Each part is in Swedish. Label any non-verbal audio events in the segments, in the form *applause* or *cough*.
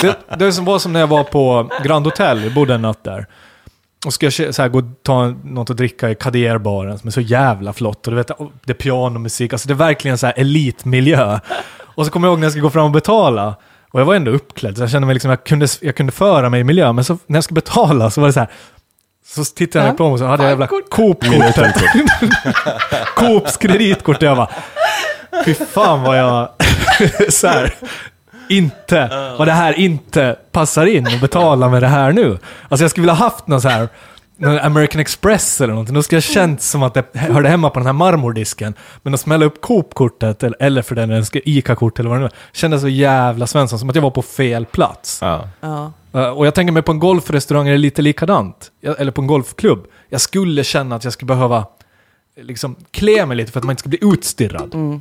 Det, det som var som när jag var på Grand Hotel, jag bodde en natt där. Och ska jag så här, gå och ta något att dricka i Kadir-baren som är så jävla flott. Och du vet, det är pianomusik, alltså det är verkligen så här elitmiljö. Och så kommer jag ihåg när jag ska gå fram och betala. Och jag var ändå uppklädd, så jag kände mig liksom, jag kunde, jag kunde föra mig i miljön. Men så, när jag skulle betala så var det så här, så tittade jag på mig och så hade jag jävla Coop-kortet. *laughs* Coops kreditkort. Och jag bara, fy fan vad jag, *laughs* så här, inte, vad det här inte passar in och betala med det här nu. Alltså jag skulle vilja haft någon så här, någon American Express eller någonting. Då skulle jag känt som att det hörde hemma på den här marmordisken. Men att smälla upp Coop-kortet, eller, eller för den ICA-kort eller vad det nu är, kändes så jävla Svensson, som att jag var på fel plats. Ja. Ja. Uh, och jag tänker mig på en golfrestaurang är det lite likadant. Eller på en golfklubb. Jag skulle känna att jag skulle behöva liksom klä mig lite för att man inte ska bli utstirrad.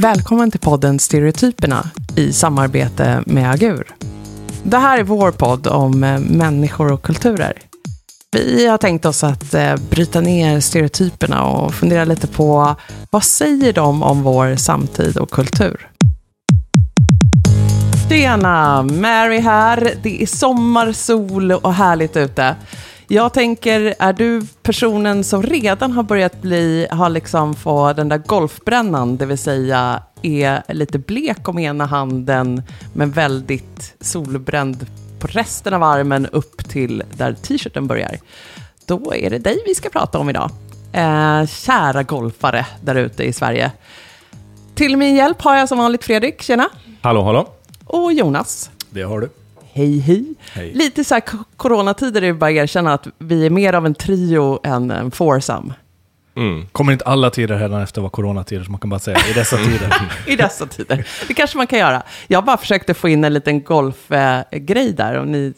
Välkommen till podden Stereotyperna i samarbete med Agur. Det här är vår podd om eh, människor och kulturer. Vi har tänkt oss att eh, bryta ner stereotyperna och fundera lite på vad säger de om vår samtid och kultur? Tjena! Mary här. Det är sommar, sol och härligt ute. Jag tänker, är du personen som redan har börjat bli, har liksom få den där golfbrännan, det vill säga är lite blek om ena handen, men väldigt solbränd på resten av armen upp till där t-shirten börjar. Då är det dig vi ska prata om idag. Eh, kära golfare där ute i Sverige. Till min hjälp har jag som vanligt Fredrik, tjena. Hallå, hallå. Och Jonas. Det har du. Hej, hej. Hej. Lite så här coronatider är det bara att erkänna att vi är mer av en trio än en foursome. Mm. Kommer inte alla tider redan efter vara coronatider, som man kan bara säga, i dessa tider. *laughs* I dessa tider. Det kanske man kan göra. Jag bara försökte få in en liten golfgrej där och ni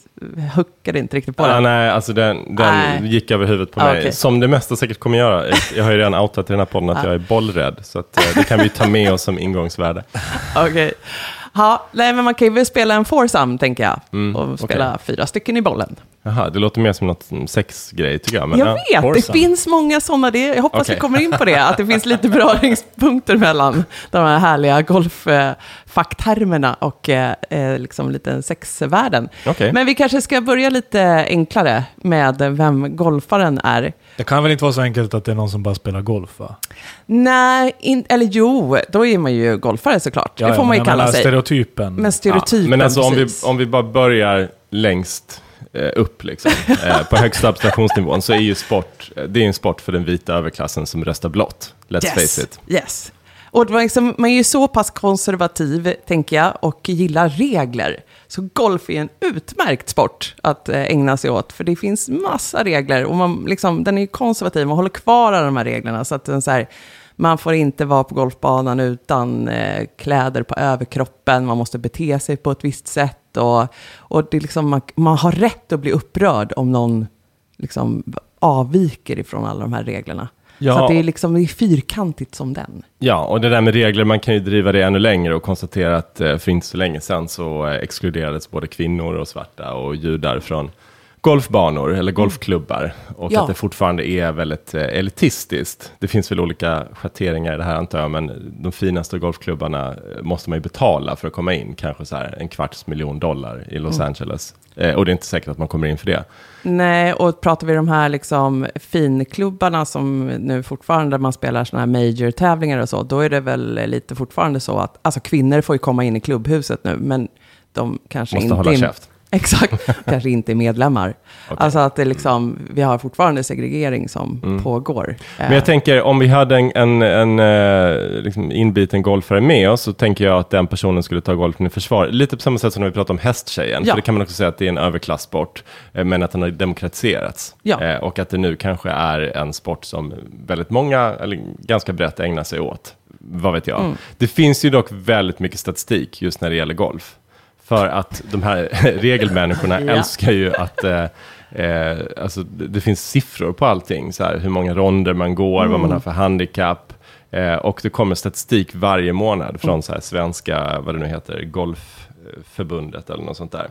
huckade inte riktigt på Ah, den. nej, alltså den, den Nej. gick över huvudet på Ah, mig. okej. Som det mesta säkert kommer göra. Jag har ju redan outat i den här podden att Ah. jag är bollrädd. Så att, eh, det kan vi ta med oss som ingångsvärde. *laughs* Okej. Ja, nej, men man kan ju väl spela en foursome, tänker jag. Mm, och spela fyra stycken i bollen. Jaha, det låter mer som något sexgrej tycker jag. Men, jag ja, vet, det foursome. finns många sådana. Det, jag hoppas Okej. vi kommer in på det, att det finns lite beröringspunkter *laughs* mellan de här härliga golffacktermerna och eh, eh, liksom lite sexvärlden. Okej. Men vi kanske ska börja lite enklare med vem golfaren är. Det kan väl inte vara så enkelt att det är någon som bara spelar golf, va? Nej, in, eller jo, då är man ju golfare såklart. det får man ju kalla sig. Men Men stereotypen, Ja, men alltså om vi, om vi bara börjar längst upp, liksom, eh, på högsta abstraktionsnivån, så är ju sport, eh, det är en sport för den vita överklassen som röstar blått. Let's face it. Yes. Och liksom, man är ju så pass konservativ, tänker jag, och gillar regler. Så golf är en utmärkt sport att eh, ägna sig åt, för det finns massa regler. Och man, liksom, den är ju konservativ, man håller kvar alla de här reglerna. Så att den så här, man får inte vara på golfbanan utan eh, kläder på överkroppen, man måste bete sig på ett visst sätt. Och, och det liksom, man, man har rätt att bli upprörd om någon liksom, avviker ifrån alla de här reglerna. Ja. Så det är liksom det är fyrkantigt som den. Ja, och det där med regler, man kan ju driva det ännu längre och konstatera att eh, för inte så länge sedan så eh, exkluderades både kvinnor och svarta och judar från golfbanor eller golfklubbar. Och Ja. att det fortfarande är väldigt eh, elitistiskt. Det finns väl olika schatteringar i det här antar jag, men de finaste golfklubbarna eh, måste man ju betala för att komma in. Kanske så här en kvarts miljon dollar i Los Angeles. Eh, och det är inte säkert att man kommer in för det. Nej, och pratar vi de här liksom finklubbarna som nu fortfarande man spelar sådana här major-tävlingar och så, då är det väl lite fortfarande så att, alltså kvinnor får ju komma in i klubbhuset nu, men de kanske Måste inte... hålla är- käft. *laughs* Exakt, kanske inte medlemmar. Okej. Alltså att det liksom, vi har fortfarande segregering som pågår. Men jag tänker om vi hade en, en, en eh, liksom inbiten golfare med oss så tänker jag att den personen skulle ta golfen i försvar. Lite på samma sätt som när vi pratar om hästtjejen. Ja. För det kan man också säga att det är en överklasssport. eh, Men att den har demokratiserats. Ja. Eh, Och att det nu kanske är en sport som väldigt många, eller ganska brett ägnar sig åt. Vad vet jag. Mm. Det finns ju dock väldigt mycket statistik just när det gäller golf. För att de här *laughs* regelmänniskorna Ja. älskar ju att eh, Eh, alltså, det, finns siffror på allting, så här, hur många ronder man går, vad man har för handikapp. Eh, och det kommer statistik varje månad från så här, svenska, vad det nu heter, golfförbundet eller något sånt där.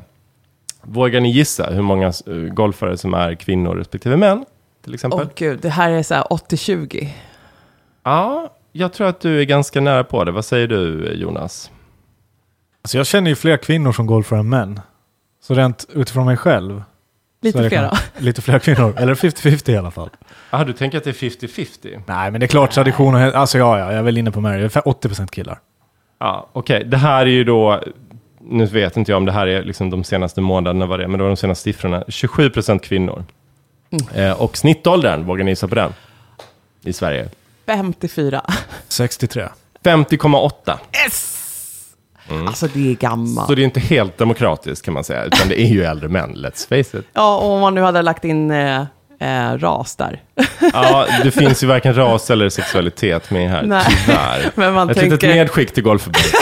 Vågar ni gissa hur många eh, golfare som är kvinnor respektive män? Till exempel? Åh gud, det här är så här 80-20. Ja, jag tror att du är ganska nära på det. Vad säger du Jonas? Alltså jag känner ju fler kvinnor som golfar än män. Så rent utifrån mig själv. Lite fler kan- Lite fler kvinnor. Eller 50-50 i alla fall. Ah, du tänker att det är 50-50? Nej, men det är klart tradition och... Alltså ja, ja, jag är väl inne på är 80% killar. Ja, okej. Det här är ju då, nu vet inte jag om det här är liksom de senaste månaderna vad det är, men det var de senaste siffrorna. 27% kvinnor. Eh, och snittåldern, vågar ni gissa på den? I Sverige? 54. 63. 50,8. Yes! Alltså det är gammalt. Så det är inte helt demokratiskt kan man säga, utan det är ju äldre män, let's face it. Ja, och om man nu hade lagt in eh, eh, ras där. *laughs* Ja, det finns ju varken ras eller sexualitet med här, Nej. tyvärr. *laughs* Men man Ett litet tänker, medskick till Golfförbundet.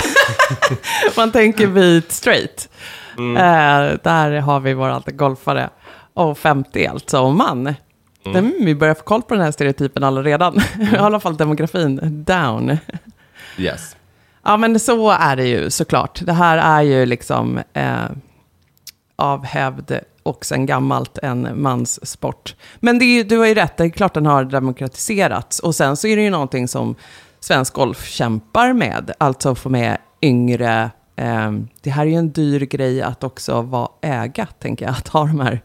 *laughs* man tänker vit straight. Mm. Eh, där har vi våra golfare. Och 50 alltså, och man. Mm. Mm, vi börjar få koll på den här stereotypen alla redan. I alla fall demografin down. Yes. Ja, men så är det ju såklart. Det här är ju liksom eh, av hävd och sen gammalt en manssport. Men det är ju, du har ju rätt, det är klart den har demokratiserats. Och sen så är det ju någonting som svensk golf kämpar med, alltså få med yngre. Eh, det här är ju en dyr grej att också vara äga, tänker jag, att ha de här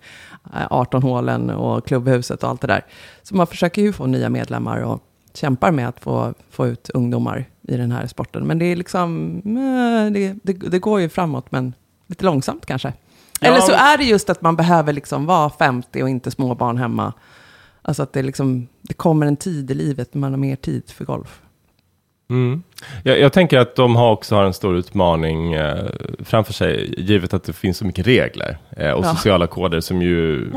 eh, 18 hålen och klubbhuset och allt det där. Så man försöker ju få nya medlemmar och kämpar med att få, få ut ungdomar i den här sporten. Men det är liksom, eh, det, det, det går ju framåt, men lite långsamt kanske. Ja, Eller så är det just att man behöver liksom vara 50 och inte småbarn hemma. Alltså att det, liksom, det kommer en tid i livet när man har mer tid för golf. Mm. Jag, jag tänker att de har också har en stor utmaning eh, framför sig, givet att det finns så mycket regler eh, och Ja. sociala koder som ju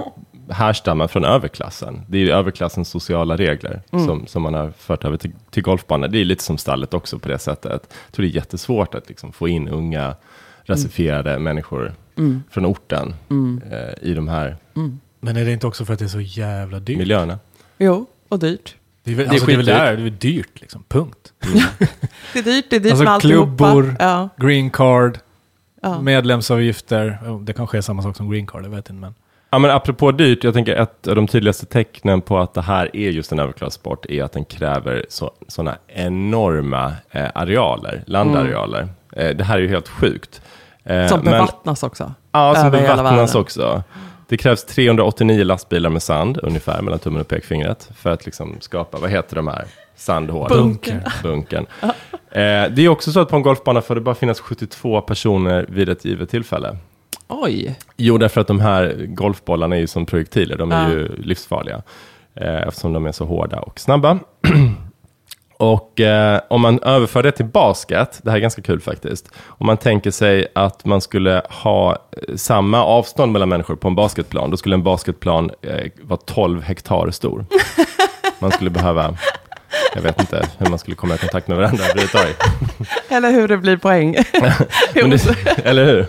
härstammar från överklassen. Det är ju överklassens sociala regler som, som man har fört över till, till golfbanor. Det är lite som stallet också på det sättet. Jag tror det är jättesvårt att liksom få in unga rasifierade människor från orten eh, i de här Men är det inte också för att det är så jävla dyrt? miljöerna. Jo, och dyrt. Det är väl, Det är alltså, det är väl där, det är dyrt liksom. Punkt. *laughs* Det är dyrt, det är dyrt Alltså, med alltihopa. klubbor. Ja, Green card, ja. medlemsavgifter. Det kanske är samma sak som green card, jag vet inte. Men Ja, men apropå dyrt, jag tänker att de tydligaste tecknen på att det här är just en överklassport är att den kräver så, sådana enorma eh, arealer, landarealer. Eh, det här är ju helt sjukt. Eh, Som men- bevattnas också. Ja, som bevattnas också. Det krävs 389 lastbilar med sand, ungefär, mellan tummen och pekfingret, för att liksom skapa, vad heter de här, sandhålen? Bunker. Bunkern. Eh, det är också så att på en golfbana får det bara finnas 72 personer vid ett givet tillfälle. Oj. Jo, därför att de här golfbollarna är ju som projektiler, de är Ja. ju livsfarliga. Eh, eftersom de är så hårda och snabba. *clears throat* och eh, om man överför det till basket, det här är ganska kul faktiskt. Om man tänker sig att man skulle ha eh, samma avstånd mellan människor på en basketplan, då skulle en basketplan eh, vara 12 hektar stor. *laughs* Man skulle behöva, jag vet inte hur man skulle komma i kontakt med varandra överhuvudtaget. Eller hur det blir poäng. *laughs* Det, eller hur?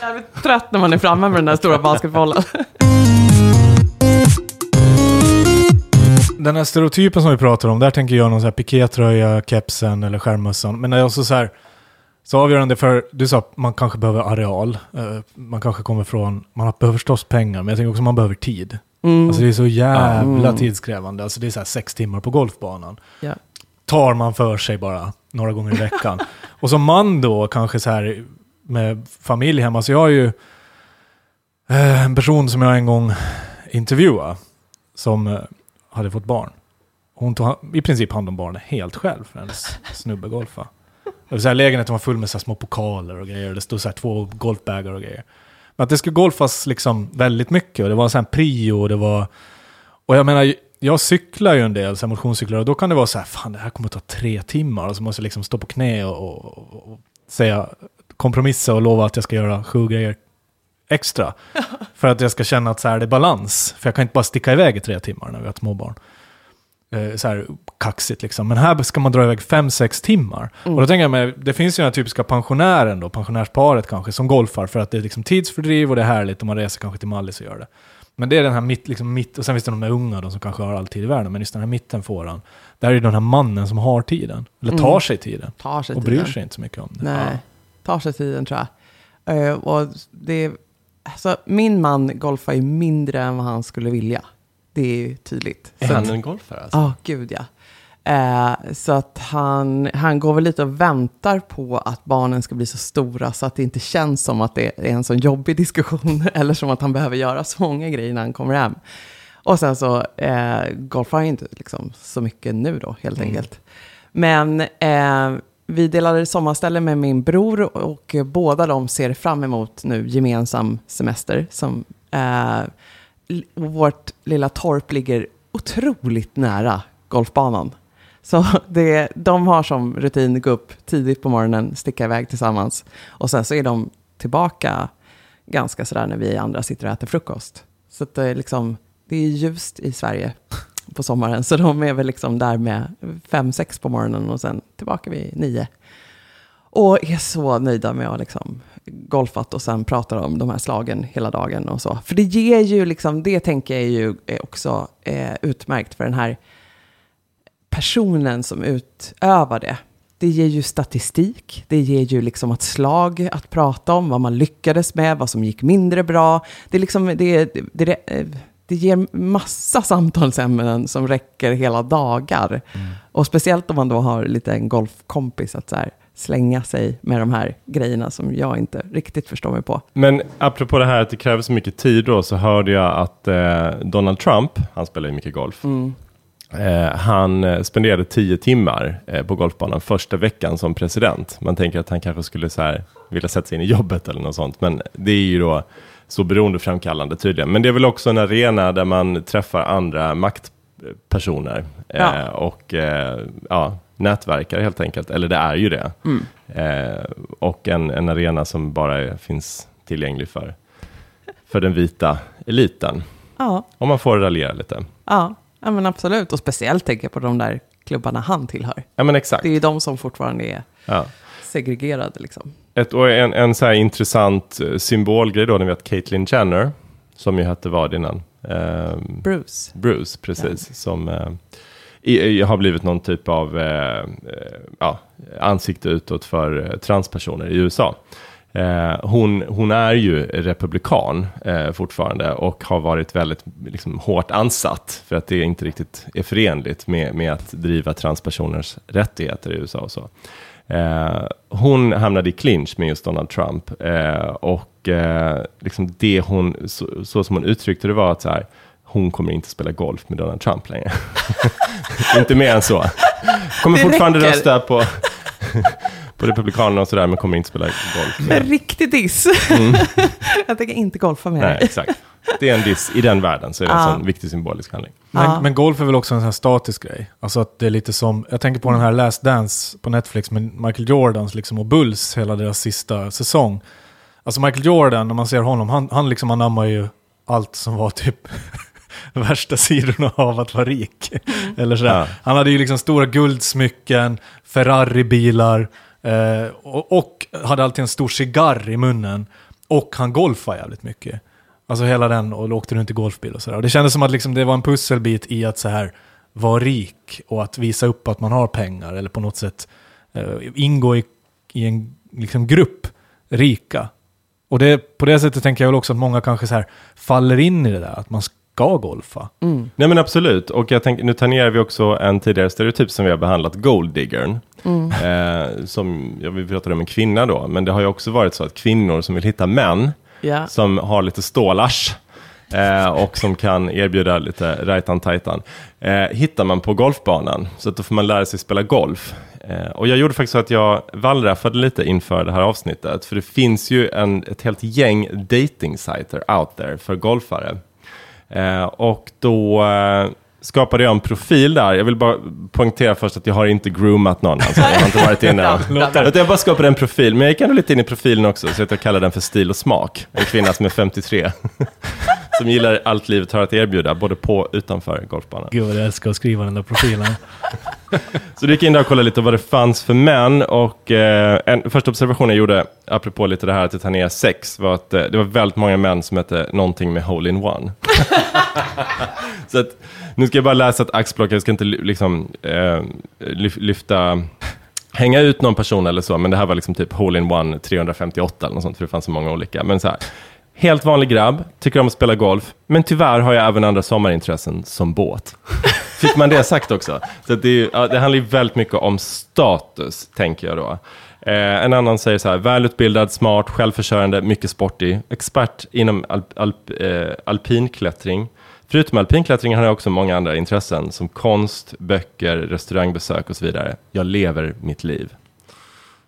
Jag är trött när man är framme med den där stora basketbollen. Den här stereotypen som vi pratar om, där tänker jag någon så här pikétröja, kepsen eller skärmmössan. Men det är också så här, så avgörande för, du sa att man kanske behöver areal, eh, man kanske kommer från, man behöver förstås pengar, men jag tänker också att man behöver tid. Mm. Alltså det är så jävla Mm. tidskrävande, alltså det är så här sex timmar på golfbanan. Ja. Tar man för sig bara några gånger i veckan. *laughs* Och som man då kanske så här med familj hemma, så jag har ju eh, en person som jag en gång intervjuade, som eh, hade fått barn. Hon tog i princip hand om barnet helt själv för hennes snubbe golfa. Lägenheten var full med så små pokaler och grejer. Det stod så två golfbagar och grejer. Men att det skulle golfas liksom väldigt mycket och det var en sån här prio och det var... Och jag menar, jag cyklar ju en del, så här motionscyklar, och då kan det vara så här, fan det här kommer att ta tre timmar och så måste jag liksom stå på knä och, och, och, säga, kompromissa och lova att jag ska göra sju grejer extra. *laughs* för att jag ska känna att så här, det är balans. För jag kan inte bara sticka iväg i tre timmar när vi har småbarn. Eh, så här kaxigt liksom. Men här ska man dra iväg fem, sex timmar. Och då tänker jag mig, det finns ju den här typiska pensionären då, pensionärsparet kanske, som golfar för att det är liksom tidsfördriv och det är härligt och man reser kanske till Mallis och gör det. Men det är den här mitt, liksom mitt, och sen finns det de här unga, de som kanske har all tid i världen, men just den här mitten får han. Där är det den här mannen som har tiden, eller tar Mm. sig tiden, Tar sig och bryr tiden. sig inte så mycket om det. Nej, tar sig tiden tror jag. Eh, och det, alltså, min man golfar ju mindre än vad han skulle vilja. Det är ju tydligt. Är Så han att- en golfare? Alltså? Ja, gud ja. Eh, så att han, han går väl lite och väntar på att barnen ska bli så stora så att det inte känns som att det är en sån jobbig diskussion *laughs* eller som att han behöver göra så många grejer när han kommer hem. Och sen så eh, golfar han inte liksom, så mycket nu då, helt Mm. enkelt. Men eh, vi delade sommarställe med min bror och båda de ser fram emot nu gemensam semester. Som, eh, vårt lilla torp ligger otroligt nära golfbanan. Så *laughs* det, de har som rutin att gå upp tidigt på morgonen, sticka iväg tillsammans. Och sen så är de tillbaka ganska sådär när vi andra sitter och äter frukost. Så att det, är liksom, det är ljust i Sverige *laughs* på sommaren. Så de är väl liksom där med fem, sex på morgonen och sen tillbaka vid nio. Och är så nöjda med att liksom golfat och sen pratar om de här slagen hela dagen och så. För det ger ju liksom, det tänker jag är ju är också eh, utmärkt för den här personen som utövar det. Det ger ju statistik, det ger ju liksom ett slag att prata om, vad man lyckades med, vad som gick mindre bra. Det, är liksom, det, det, det, det ger massa samtalsämnen som räcker hela dagar. Och speciellt om man då har lite en golfkompis att så här, slänga sig med de här grejerna som jag inte riktigt förstår mig på. Men apropå det här att det kräver så mycket tid då, så hörde jag att eh, Donald Trump, han spelar ju mycket golf, eh, han eh, spenderade tio timmar eh, på golfbanan första veckan som president. Man tänker att han kanske skulle så här, vilja sätta sig in i jobbet eller något sånt, men det är ju då så beroendeframkallande tydligen. Men det är väl också en arena där man träffar andra maktpersoner eh, Ja. och eh, ja, nätverkar helt enkelt, eller det är ju det. Eh, och en, en arena som bara är, finns tillgänglig för, för den vita eliten. Ja, Om man får raljera lite. ja, ja men absolut. Och speciellt tänker jag på de där klubbarna han tillhör. Ja men exakt. Det är ju de som fortfarande är Ja. segregerade. Liksom. Ett, och en, en så här intressant eh, symbolgrej då, ni vet Caitlyn Jenner, som ju hette vad innan? Ehm, Bruce. Bruce, precis. Som eh, i, har blivit någon typ av eh, eh, ja, ansikte utåt för eh, transpersoner i USA. Eh, hon, hon är ju republikan eh, fortfarande och har varit väldigt liksom, hårt ansatt för att det inte riktigt är förenligt med, med att driva transpersoners rättigheter i USA och så. Eh, hon hamnade i clinch med just Donald Trump eh, och eh, liksom det hon, så, så som hon uttryckte det var att så här, hon kommer inte spela golf med Donald Trump längre. *laughs* inte mer än så. Kommer Det fortfarande räcker. rösta på, *laughs* på Republikanerna och sådär, men kommer inte spela golf. En riktig diss. *laughs* jag tänker inte golfa med Mm. Nej, dig. exakt. Det är en diss. I den världen så är det en Ja. sån viktig symbolisk handling. Men, Ja. men golf är väl också en sån här statisk grej. Alltså att det är lite som, jag tänker på den här Last Dance på Netflix med Michael Jordans liksom, och Bulls, hela deras sista säsong. Alltså Michael Jordan, när man ser honom, han, han liksom anammar ju allt som var typ värsta sidorna av att vara rik. Eller sådär. Ja. Han hade ju liksom stora guldsmycken, Ferrari-bilar eh, och, och hade alltid en stor cigarr i munnen. Och han golfade jävligt mycket. Alltså hela den och åkte runt i golfbil och sådär. Och det kändes som att liksom det var en pusselbit i att så här vara rik och att visa upp att man har pengar eller på något sätt eh, ingå i, i en liksom, grupp rika. Och det, på det sättet tänker jag väl också att många kanske så här faller in i det där, att man ska golfa. Nej men absolut, och jag tänker, nu tangerar vi också en tidigare stereotyp som vi har behandlat, golddiggern. Eh, som, ja, vi pratade om en kvinna då, men det har ju också varit så att kvinnor som vill hitta män, Ja. som har lite stålars, eh, och som kan erbjuda lite rajtan-tajtan, eh, hittar man på golfbanan. Så att då får man lära sig spela golf. Eh, och jag gjorde faktiskt så att jag wallraffade lite inför det här avsnittet, för det finns ju en, ett helt gäng dating-sajter out there för golfare. Eh, och då eh, skapade jag en profil där. Jag vill bara poängtera först att jag har inte groomat någon. Alltså. Jag har inte varit inne. *laughs* Utan jag bara skapade en profil. Men jag gick ändå lite in i profilen också, så att jag kallar den för stil och smak. En kvinna som är 53. *laughs* som gillar allt livet har att erbjuda, både på och utanför golfbanan. Gud jag älskar att skriva den där profilen. *laughs* Så du gick in där och kollade lite vad det fanns för män. Och eh, en första observation jag gjorde, apropå lite det här att ta ner sex, var att eh, det var väldigt många män som hette någonting med hole in one. *laughs* Så att, nu ska jag bara läsa ett axplock, jag ska inte liksom, eh, lyf- lyfta, hänga ut någon person eller så, men det här var liksom typ hole in one 358 eller något sånt, för det fanns så många olika. Men så här, Helt vanlig grabb, tycker om att spela golf, men tyvärr har jag även andra sommarintressen som båt. *laughs* Fick man det sagt också? Så det, är ja, det handlar ju väldigt mycket om status, tänker jag då. Eh, en annan säger så här, välutbildad, smart, självförsörjande, mycket sportig, expert inom alp, alp, eh, alpinklättring. Förutom alpinklättring har jag också många andra intressen, som konst, böcker, restaurangbesök och så vidare. Jag lever mitt liv.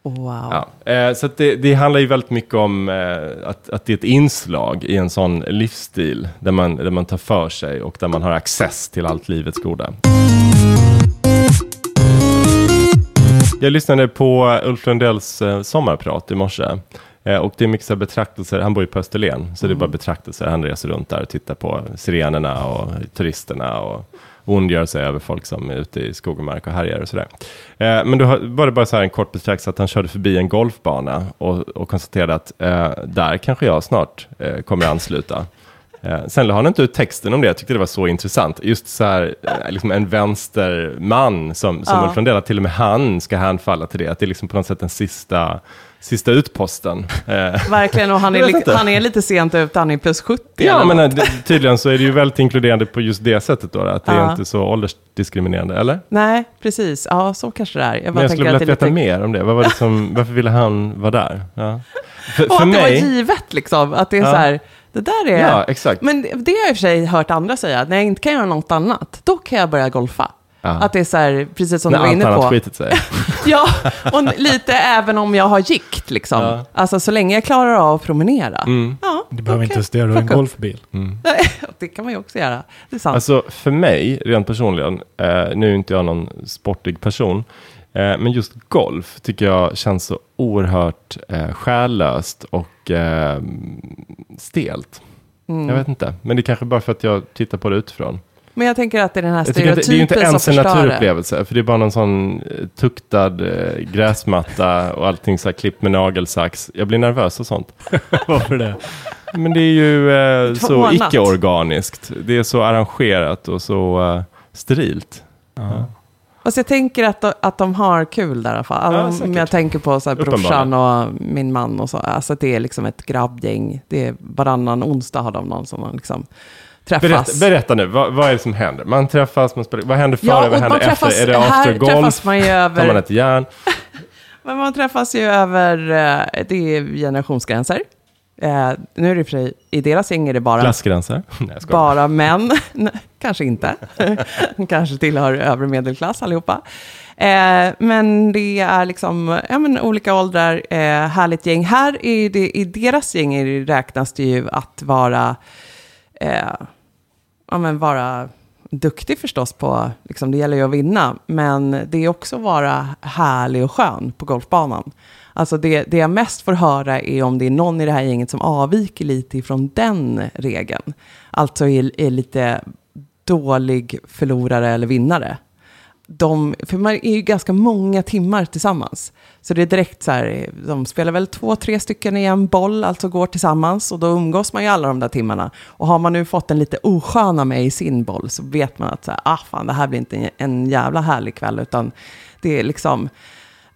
Wow. Ja, eh, så det, det handlar ju väldigt mycket om eh, att, att det är ett inslag i en sån livsstil där man, där man tar för sig och där man har access till allt livets goda. Jag lyssnade på Ulf Lundells eh, sommarprat i morse. Och det är mycket så betraktelser, han bor ju på Österlen, så det är bara betraktelser. Han reser runt där och tittar på sirenerna och turisterna och ondgör sig över folk som är ute i skog och mark och härjar och sådär. Eh, men då har- var det bara så här en kort betraktelse att han körde förbi en golfbana och, och konstaterade att eh, där kanske jag snart eh, kommer ansluta. Eh, sen la han inte ut texten om det, jag tyckte det var så intressant. Just så här, eh, liksom en vänsterman som, som Ja. Ulf till och med han ska hänfalla till det. Att det är liksom på något sätt den sista, sista utposten. Eh, Verkligen, och han är, han är lite sent ute, han är plus 70 ja, men eh, det- tydligen så är det ju väldigt inkluderande på just det sättet då, att det är Ja. inte så åldersdiskriminerande, eller? Nej, precis. Ja, så kanske det är. Jag Men jag skulle vilja att är veta lite... mer om det. Vad var det som, varför ville han vara där? Ja. För, Och för att det var mig... givet liksom. Att det är Ja. så här, det där är... Ja, exakt. Men det har jag i och för sig hört andra säga, när jag inte kan göra något annat, då kan jag börja golfa. Att det är så här, precis som När du var allt inne annat på. skitit sig. *laughs* Ja, och lite även om jag har gikt liksom. Ja. Alltså så länge jag klarar av att promenera. Mm. Ja, Du behöver då inte ens det, du har en golfbil. *laughs* det kan man ju också göra. Det är sant. Alltså för mig, rent personligen, eh, nu är inte jag någon sportig person, eh, men just golf tycker jag känns så oerhört eh, själlöst och eh, stelt. Mm. Jag vet inte, men det är kanske bara för att jag tittar på det utifrån. Men jag tänker att det är den här Jag tycker att det, det är ju inte stereotypen ens som en förstör naturupplevelse, för det är bara någon sån eh, tuktad eh, gräsmatta och allting så här klippt med nagelsax. Jag blir nervös och sånt. *laughs* Varför det? Men det är ju eh, så icke-organiskt. Det är så arrangerat och så eh, sterilt. Ja. Fast jag tänker att, de- att de har kul där i alla fall. Ja, om jag tänker på så här, brorsan och min man och så. Alltså det är liksom ett grabbgäng. Det är varannan onsdag har de någon som liksom träffas. Berätta, berätta nu, vad, vad är det som händer? Man träffas, man spelar, vad händer före, Ja, vad händer träffas, efter? Är det här after träffas man ju Tar man över, ett järn? *laughs* men man träffas ju över, eh, det är generationsgränser. Eh, nu är det i sig, i deras gäng är det bara Klassgränser? *laughs* Nej, bara män. *laughs* Kanske inte. Kanske tillhör övre medelklass allihopa. Eh, men det är liksom ja, men olika åldrar, eh, härligt gäng. Här i, det, i deras gäng är det, räknas det ju att vara, eh, ja, men vara duktig förstås på, liksom, det gäller ju att vinna, men det är också att vara härlig och skön på golfbanan. Alltså det, det jag mest får höra är om det är någon i det här gänget som avviker lite ifrån den regeln. Alltså är, är lite dålig förlorare eller vinnare. De, för man är ju ganska många timmar tillsammans. Så det är direkt så här, de spelar väl två, tre stycken i en boll, alltså går tillsammans. Och då umgås man ju alla de där timmarna. Och har man nu fått en lite osköna med i sin boll så vet man att så här, ah, fan, det här blir inte en, jävla härlig kväll. Utan det är liksom,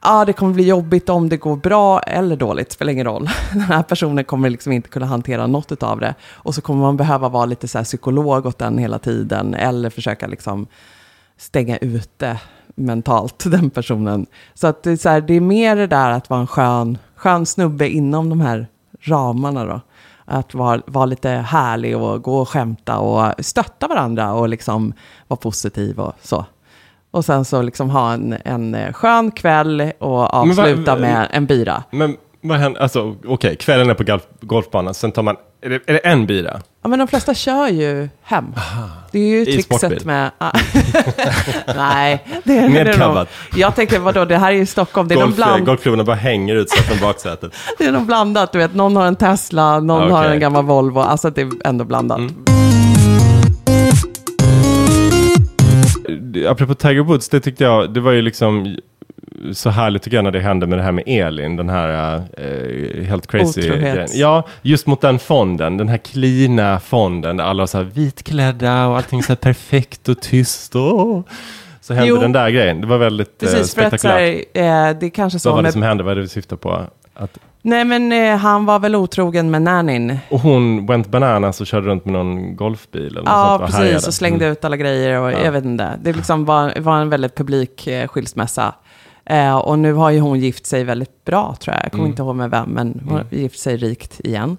ah, det kommer bli jobbigt om det går bra eller dåligt, spelar ingen roll. *laughs* Den här personen kommer liksom inte kunna hantera något av det. Och så kommer man behöva vara lite så här psykolog åt den hela tiden. Eller försöka liksom stänga ute mentalt *laughs* den personen. Så att det är, så här, det är mer det där att vara en skön, skön snubbe inom de här ramarna då. Att vara, vara lite härlig och gå och skämta och stötta varandra och liksom vara positiv och så. Och sen så liksom ha en, en skön kväll och vad- avsluta med en bira. Men vad händer, alltså okej, kvällen är på golf, golfbanan, sen tar man, är det, är det en bira? Ja, men de flesta kör ju hem. Det är ju I trixet med... Ah. *laughs* Nej, det är det nog. Jag tänkte, vadå, det här är ju Stockholm. Det är, Golf, bland, golfklubborna bara hänger ut från baksätet. *laughs* det är nog blandat. Du vet, någon har en Tesla, någon Ja, har okej. en gammal Volvo. Alltså det är ändå blandat. Mm. Apropå Tiger Woods, det tyckte jag, det var ju liksom så härligt tycker jag när det hände med det här med Elin, den här eh, helt crazy Otrohet. grejen. Ja, just mot den fonden, den här klina fonden där alla var så här vitklädda och allting så här perfekt och tyst. Och, så hände Jo. den där grejen, det var väldigt eh, Precis, för att så spektakulärt. här, eh, det kanske så Vad var det som hände? Vad är det vi syftar på? Att, Nej, men eh, han var väl otrogen med nannyn. Och hon went bananas och körde runt med någon golfbil eller Ja, sånt precis. Och slängde Mm. ut alla grejer och Ja. jag vet inte. Det liksom var, var en väldigt publik eh, skilsmässa. Eh, och nu har ju hon gift sig väldigt bra, tror jag. Jag kommer Mm. inte ihåg med vem, men hon har gift sig rikt igen.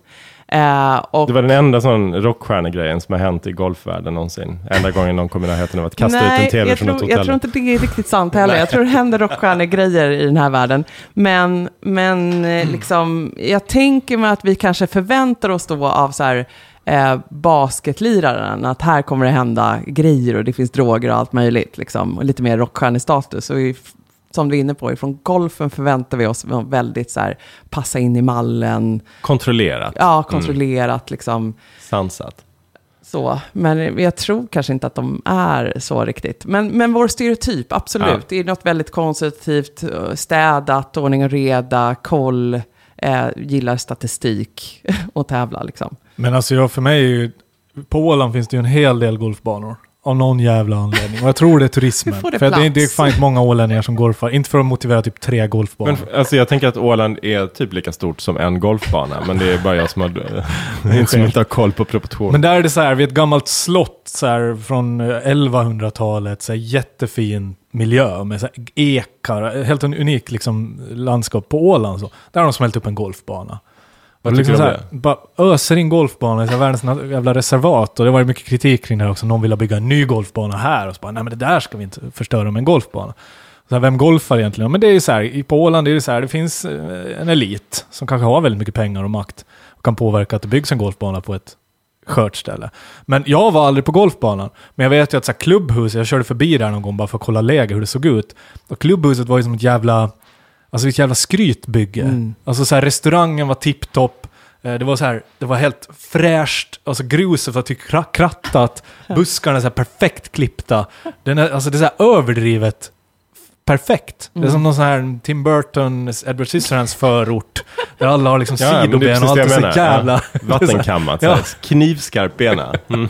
Eh, och Det var den enda sån rockstjärnegrejen som har hänt i golfvärlden någonsin. Enda gången någon kom i närheten av att kasta ut en tv jag från tror, ett hotell. jag tror inte det är riktigt sant heller. Nej. Jag tror det händer rockstjärnegrejer i den här världen. Men, men eh, liksom, jag tänker mig att vi kanske förväntar oss då av så här, eh, basketliraren, att här kommer det hända grejer och det finns droger och allt möjligt. Liksom, och lite mer rockstjärnestatus. Och i, som du är inne på, ifrån golfen förväntar vi oss väldigt så här, passa in i mallen, Kontrollerat. ja, kontrollerat liksom. Sansat. Så, men jag tror kanske inte att de är så riktigt. Men, men vår stereotyp, absolut. Ja. Det är något väldigt konstruktivt, eh, städat, ordning och reda, koll, eh, gillar statistik *laughs* och tävla liksom. Men alltså jag, för mig är ju, på Åland finns det ju en hel del golfbanor. Av någon jävla anledning. Och jag tror det är turismen. *laughs* Det för det, är- det är fan inte många ålänningar som golfar. Inte för att motivera typ tre golfbanor. Men alltså jag tänker att Åland är typ lika stort som en golfbana. Men det är bara jag som, har, *laughs* som inte har koll på proportioner. Men där är det så här, vid ett gammalt slott så här, från eh, 1100-talet, så här, jättefin miljö med så här, ekar, helt en unik liksom, landskap på Åland. Så. Där har de smält upp en golfbana. Vad tycker liksom du så om här, bara öser in golfbanor i världens jävla reservat. Och det var ju mycket kritik kring det här också. Någon ville bygga en ny golfbana här. Och så bara, nej men det där ska vi inte förstöra med en golfbana. Så här, vem golfar egentligen? Men det är ju så här, i- Åland är det så här, det finns eh, en elit som kanske har väldigt mycket pengar och makt. Och kan påverka att det byggs en golfbana på ett skört ställe. Men jag var aldrig på golfbanan. Men jag vet ju att så här, klubbhuset, jag körde förbi där någon gång bara för att kolla läge, hur det såg ut. Och klubbhuset var ju som ett jävla, alltså ett jävla skrytbygge. Mm. Alltså så här, restaurangen var tipptopp. Eh, Det var så här, det var helt fräscht, alltså gruset var typ kra- krattat, buskarna så perfekt klippta. Den är, alltså det är så här överdrivet perfekt. Det är som någon sån här Tim Burtons Edward Scissorhands förort. Där alla har liksom Ja, sidoben och allt är så jävla... Ja. Vattenkammat, *laughs* Ja. ja. knivskarp bena. Mm.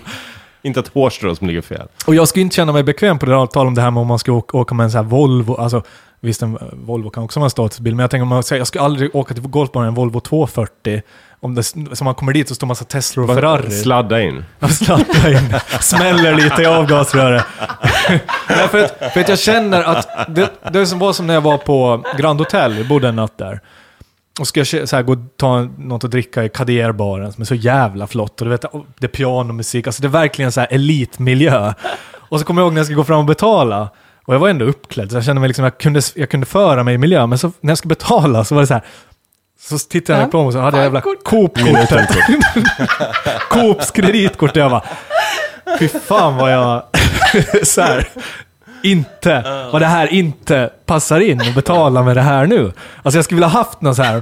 Inte ett hårstrå som ligger fel. Och jag skulle inte känna mig bekväm på det här tal om det här med om man ska åka, åka med en sån här Volvo, alltså visst en Volvo kan också vara en statusbil, men jag tänker om man säger jag ska aldrig åka till golfbanan i en Volvo 240, om det, som man kommer dit så står massa Tesla och Ferrari. Sladda in. *laughs* Jag slattar in, smäller lite i avgasröret. *laughs* Nej, för, att, för att jag känner att det, det som var som när jag var på Grand Hotel, vi bodde en natt där. Och ska jag så här, gå och ta något att dricka i Kadir-baren som är så jävla flott. Och du vet, det är pianomusik, alltså det är verkligen så här elitmiljö. Och så kommer jag ihåg när jag skulle gå fram och betala. Och jag var ändå uppklädd, så jag kände mig liksom, jag kunde, jag kunde föra mig i miljö. Men så, när jag skulle betala så var det så här, så tittade jag Ja. på mig och så hade jag jävla. Coop-kortet. *laughs* Coops kreditkort. Jag bara, fy fan vad jag, *laughs* så här, inte, vad det här inte passar in och betala med det här nu. Alltså jag skulle vilja haft någon så här,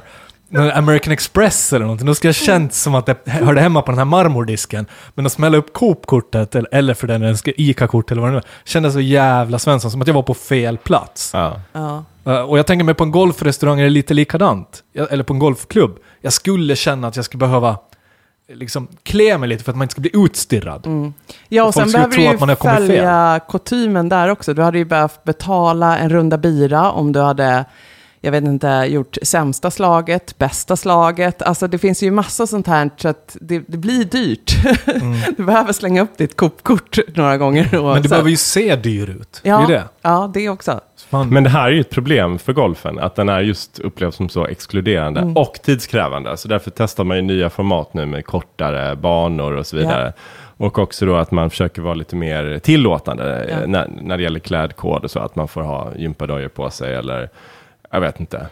American Express eller någonting. Då skulle jag känt som att det hörde hemma på den här marmordisken. Men att smälla upp Coop-kortet, eller, eller för den delen ICA-kort eller vad det nu kändes så jävla Svensson, som att jag var på fel plats. Ja. Ja. Uh, och jag tänker mig på en golfrestaurang är det lite likadant. Eller på en golfklubb. Jag skulle känna att jag skulle behöva liksom klä mig lite för att man inte ska bli utstirrad. Ja, och Och sen behöver du att man ju fel. följa kutymen där också. Du hade ju behövt betala en runda bira om du hade, jag vet inte, gjort sämsta slaget, bästa slaget. Alltså det finns ju massa sånt här, så att det, det blir dyrt. *laughs* Du behöver slänga upp ditt Coop-kort några gånger. Och Men du så- behöver ju se dyr ut. ja, Det det. Ja, det också. Fan. Men det här är ju ett problem för golfen, att den är just upplevd som så exkluderande Mm. och tidskrävande. Så därför testar man ju nya format nu med kortare banor och så vidare. Och också då att man försöker vara lite mer tillåtande Ja. eh, när, när det gäller klädkod och så, att man får ha gympadojor på sig eller jag vet inte,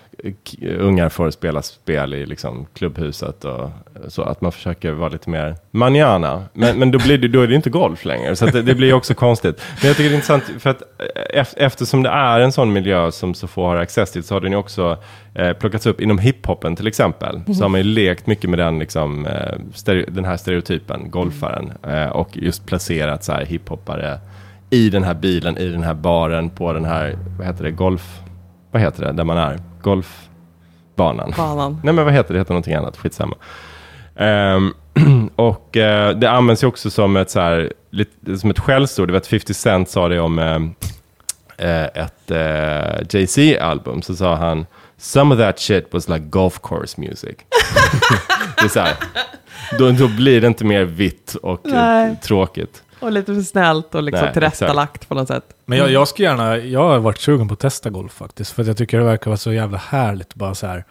ungar får spela spel i liksom klubbhuset och så, att man försöker vara lite mer manana. Men, men då, blir det, då är det inte golf längre, så det, det blir också konstigt. Men jag tycker det är intressant, för att eh, ef- eftersom det är en sån miljö som så få har access till, så har den ju också eh, plockats upp inom hiphopen till exempel. Så har man ju lekt mycket med den, liksom, eh, stereo, den här stereotypen, golfaren, eh, och just placerat så här hiphoppare i den här bilen, i den här baren, på den här, vad heter det, golf vad heter det, där man är? Golfbanan. Banan. *laughs* Nej men vad heter det, det heter någonting annat, skitsamma. Ehm, *clears throat* och eh, det används ju också som ett, så här, lite, som ett skällsord, du vet 50 Cent sa det om eh, ett eh, Jay-Z album, så sa han Some of that shit was like golf course music. *laughs* det är så här, då, då blir det inte mer vitt och Nej. tråkigt. Och lite för snällt och liksom Nej, tillrättalagt på något sätt. Men jag, jag skulle gärna, jag har varit sugen på att testa golf faktiskt. För att jag tycker det verkar vara så jävla härligt bara så här.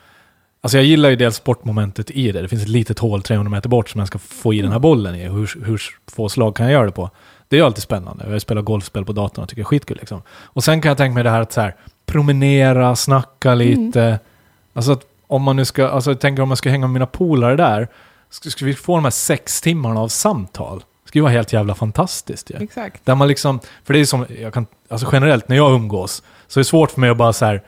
Alltså jag gillar ju dels sportmomentet i det. Det finns ett litet hål 300 meter bort som jag ska få i den här bollen i. Hur, hur få slag kan jag göra det på? Det är ju alltid spännande. Jag spelar golfspel på datorn och tycker det är skitkul liksom. Och sen kan jag tänka mig det här att så här, promenera, snacka lite. Alltså att om man nu ska, alltså jag tänker om jag ska hänga med mina polare där. Ska, ska vi få de här sex timmarna av samtal? Det skulle vara helt jävla fantastiskt ju. Exakt. Där man liksom, för det är som, jag kan, alltså generellt när jag umgås, så är det svårt för mig att bara så här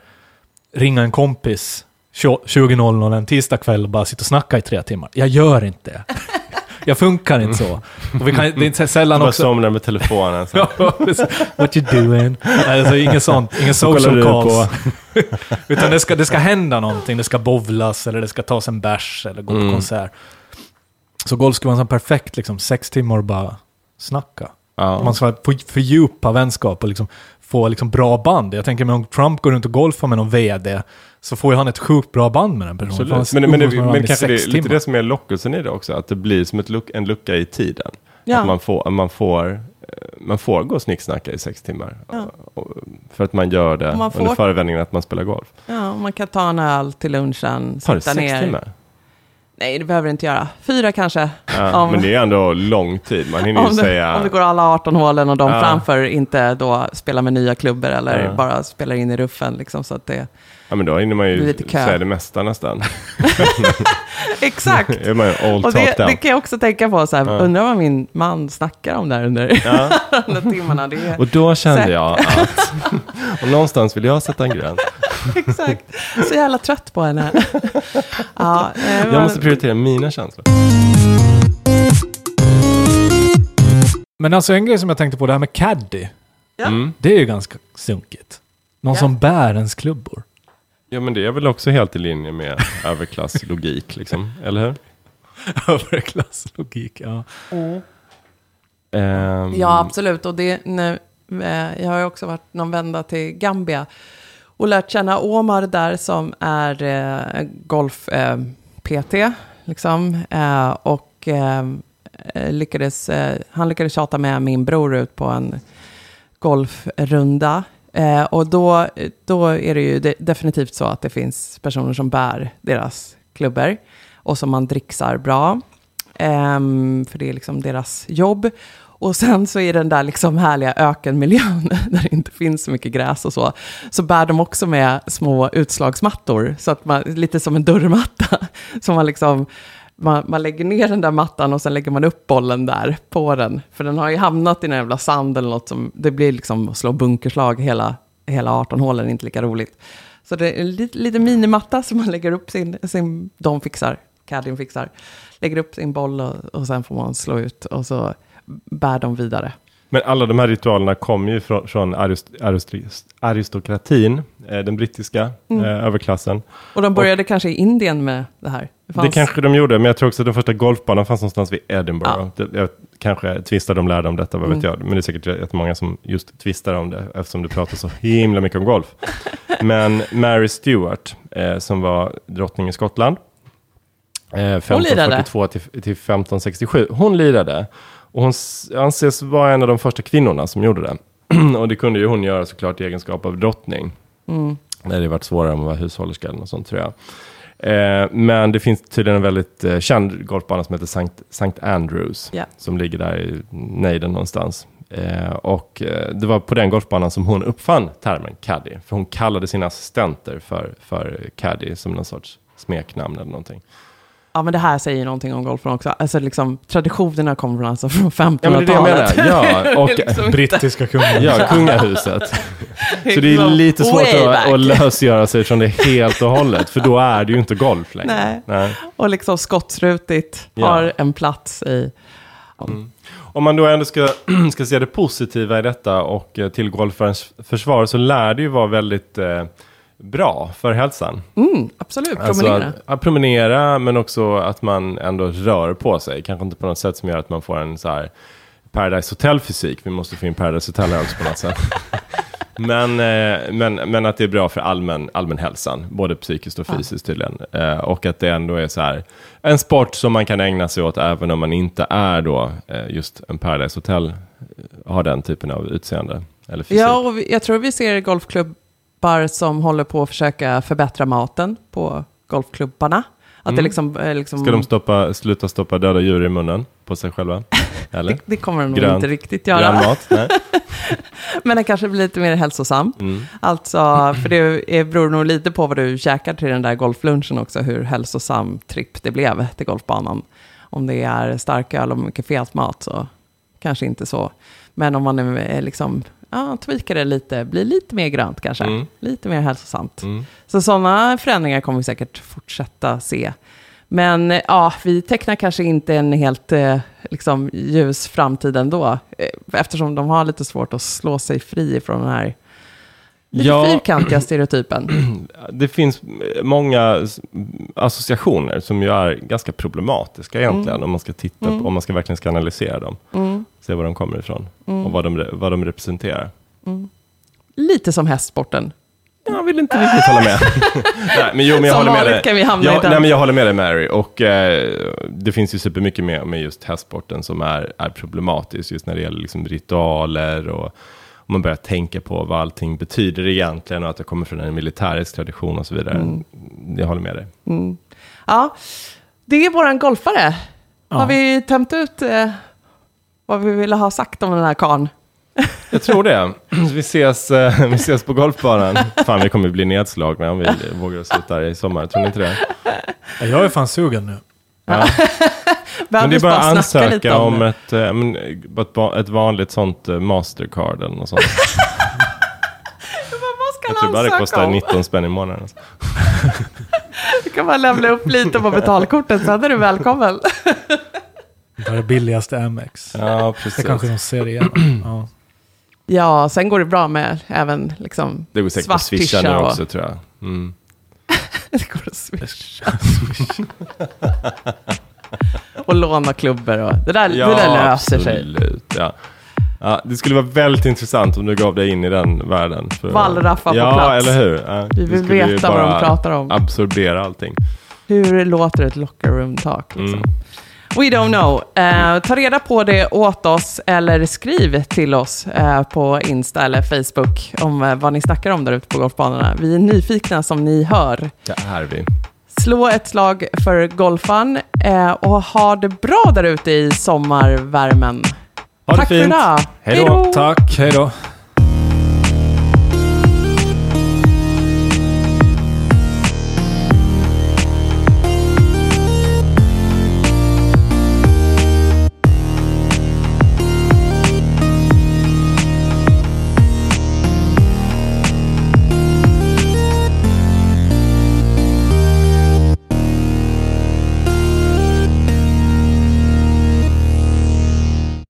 ringa en kompis 20.00 en tisdagkväll och bara sitta och snacka i tre timmar. Jag gör inte det. *laughs* Jag funkar inte så. Och vi kan, det är inte sällan Bara också... somnar med telefonen. Så. *laughs* Ja. What you doing? Alltså inget sånt, ingen social du calls. *laughs* Utan det ska, det ska hända någonting, det ska bovlas eller det ska tas en bärs eller gå på Mm. konsert. Så golf ska vara en perfekt, liksom, sex timmar och bara snacka. Ja. Man ska fördjupa vänskap och liksom få liksom bra band. Jag tänker mig om Trump går runt och golfar med någon VD, så får ju han ett sjukt bra band med den personen. Men, men, det, men kanske det är lite det som är lockelsen i det också, att det blir som ett luck, en lucka i tiden. Ja. Att man får, man får, eh, man får gå och snicksnacka i sex timmar. Ja. För att man gör det man får- under förevändningen att man spelar golf. Ja, man kan ta en öl till lunchen, sitta ner. timmar? Nej, det behöver det inte göra. Fyra kanske. Ja, Om- Men det är ändå lång tid. Man hinner ju *laughs* Om det, säga... om det går alla 18 hålen och de Ja. framför inte då spelar med nya klubbor eller Ja. bara spelar in i ruffen. Liksom, så att det... Ja, men då hinner man Det är ju säga det mesta nästan. *laughs* Exakt! Och det, det kan jag också tänka på, så här, Ja. undrar vad min man snackar om där under Ja. *laughs* de timmarna. Det är, Och då kände Säkert. jag att... *laughs* och någonstans vill jag sätta en gräns. exakt. Så jävla trött på henne. ja, eh, Jag men- måste prioritera mina känslor. Men alltså en grej som jag tänkte på, det här med caddy. Ja. Mm. Det är ju ganska sunkigt. Någon Ja. som bär ens klubbor. Ja, men det är väl också helt i linje med *laughs* överklasslogik, liksom. Eller hur? *laughs* Överklasslogik, ja. Ehm, Ja, absolut. Och det, nu, eh, jag har ju också varit någon vända till Gambia och lärt känna Omar där som är eh, golf-PT. liksom, eh, och eh, lyckades, eh, han lyckades tjata med min bror ut på en golfrunda. Eh, och då, då är det ju de, definitivt så att det finns personer som bär deras klubbor och som man dricksar bra. Ehm, för det är liksom deras jobb. Och sen så i den där liksom härliga ökenmiljön, *laughs* där det inte finns så mycket gräs och så, så bär de också med små utslagsmattor, så att man, lite som en dörrmatta, *laughs* som man liksom, man, man lägger ner den där mattan och sen lägger man upp bollen där på den, för den har ju hamnat i någon jävla sand eller något som, det blir liksom att slå bunkerslag hela, hela 18 hålen, inte lika roligt. Så det är en lite, lite minimatta som man lägger upp sin, sin de fixar, caddien fixar, lägger upp sin boll och, och sen får man slå ut och så bär de vidare. Men alla de här ritualerna kommer ju från, från arist, arist, aristokratin, eh, den brittiska Mm. eh, överklassen. Och de började kanske i Indien med det här. Det fanns, Det kanske de gjorde, men jag tror också att den första golfbanan fanns någonstans vid Edinburgh. Ja. Det, jag, kanske tvistar de lärde om detta, vad vet Mm. jag. Men det är säkert jättemånga som just tvistar om det, eftersom det pratar så himla mycket om golf. *laughs* Men Mary Stuart, eh, som var drottning i Skottland, eh, lirade. 1542 till, till 1567, hon lirade. Och hon anses vara en av de första kvinnorna som gjorde det. *clears throat* och det kunde ju hon göra såklart i egenskap av drottning. Mm. Det hade varit svårare om att vara hushållerska eller något sånt tror jag. Eh, men det finns tydligen en väldigt eh, känd golfbana som heter Sankt, Sankt Andrews. Ja. Som ligger där i nejden någonstans. Eh, och det var på den golfbanan som hon uppfann termen caddy. För hon kallade sina assistenter för, för caddy som någon sorts smeknamn eller någonting. Ja, men det här säger ju någonting om golfen också. Alltså liksom, traditionerna kommer från, alltså, från 1500-talet. Ja, men det är det jag menar. Ja, *laughs* och Liksom Brittiska kungen. *laughs* ja, kungahuset. Så det är lite svårt att, att lösgöra sig från det helt och hållet. För då är det ju inte golf längre. Nej. Nej. Och liksom skottrutigt Ja. har en plats i... Om man då ändå ska, *clears throat* ska se det positiva i detta och eh, till golfarens försvar så lär det ju vara väldigt eh, bra för hälsan. Mm, absolut, promenera. Alltså att, promenera men också att man ändå rör på sig. Kanske inte på något sätt som gör att man får en så här Paradise Hotel-fysik. Vi måste få in Paradise Hotel här också på något sätt. *laughs* Men, eh, men, men att det är bra för allmän, allmänhälsan, både psykiskt och fysiskt tydligen. Eh, och att det ändå är så här, en sport som man kan ägna sig åt även om man inte är då eh, just en Paradise Hotel, har den typen av utseende. Eller fysik. Ja, och jag tror vi ser golfklubbar som håller på att försöka förbättra maten på golfklubbarna. Att det Mm. liksom... eh, liksom Ska de stoppa, sluta stoppa döda djur i munnen på sig själva? *laughs* Eller? det, det kommer de nog Grön- inte riktigt göra. Grönmat? Nej. *laughs* Men den kanske blir lite mer hälsosam. Mm. Alltså, för det är- beror nog lite på vad du käkar till den där golflunchen också, hur hälsosam tripp det blev till golfbanan. Om det är starköl och mycket fet mat så kanske inte så. Men om man är liksom, ja, tweakar det lite, blir lite mer grönt kanske, Mm. lite mer hälsosamt. Mm. Så sådana förändringar kommer vi säkert fortsätta se. Men eh, ja, vi tecknar kanske inte en helt eh, liksom, ljus framtid ändå. eh, Eftersom de har lite svårt att slå sig fri från den här lite Ja. fyrkantiga *clears throat* stereotypen. Det finns många s- associationer som ju är ganska problematiska egentligen, om man ska titta på, om man ska verkligen ska analysera dem. Mm. Se var de kommer ifrån och vad de, vad de representerar. Lite som hästsporten. Jag vill inte riktigt hålla med. *laughs* nej, men jo, men jag Som håller med dig. kan vi hamna i jag, den. nej, men jag håller med dig Mary. Och eh, det finns ju supermycket med, med just hästsporten som är, är problematiskt. Just när det gäller liksom ritualer och om man börjar tänka på vad allting betyder egentligen och att det kommer från en militärisk tradition och så vidare. Mm. Jag håller med dig. Ja, det är våran golfare. Ja. Har vi tömt ut eh, vad vi ville ha sagt om den här karln? Jag tror det. Vi ses, eh, vi ses på golfbanan. Fan, vi kommer bli nedslagna om vi vågar oss ut där i sommar. Tror ni inte det? Ja, Jag är fan sugen nu. Ja. *laughs* Men det är bara att ansöka om det. ett, eh, men, eh, ett, vanligt sånt Mastercard eller något sånt. *laughs* Jag tror bara det kostar om? 19 spänn i månaden. Alltså. *laughs* Du kan bara lämna upp lite på betalkortet, sen är du välkommen. Det är det billigaste Amex. Ja, Det precis. kanske de ser igenom. Ja. Ja, sen går det bra med även liksom Det går säkert att swisha nu och- också tror jag. Mm. *laughs* Det går att swisha. *laughs* och låna klubbor och det där, det där löser sig. absolut. Ja. Ja, det skulle vara väldigt intressant om du gav dig in i den världen. För, Wallraffa på ja, plats. eller hur? Ja, Vi vill veta vad de bara pratar om. Absorbera allting. Hur låter ett locker room talk? Liksom? Mm. We don't know. Eh, ta reda på det åt oss eller skriv till oss eh, på Insta eller Facebook om eh, vad ni snackar om där ute på golfbanorna. Vi är nyfikna som ni hör. Det är vi. Slå ett slag för golfan eh, och ha det bra där ute i sommarvärmen. Ha det Tack fint. för idag. Hej då. Tack, hej då.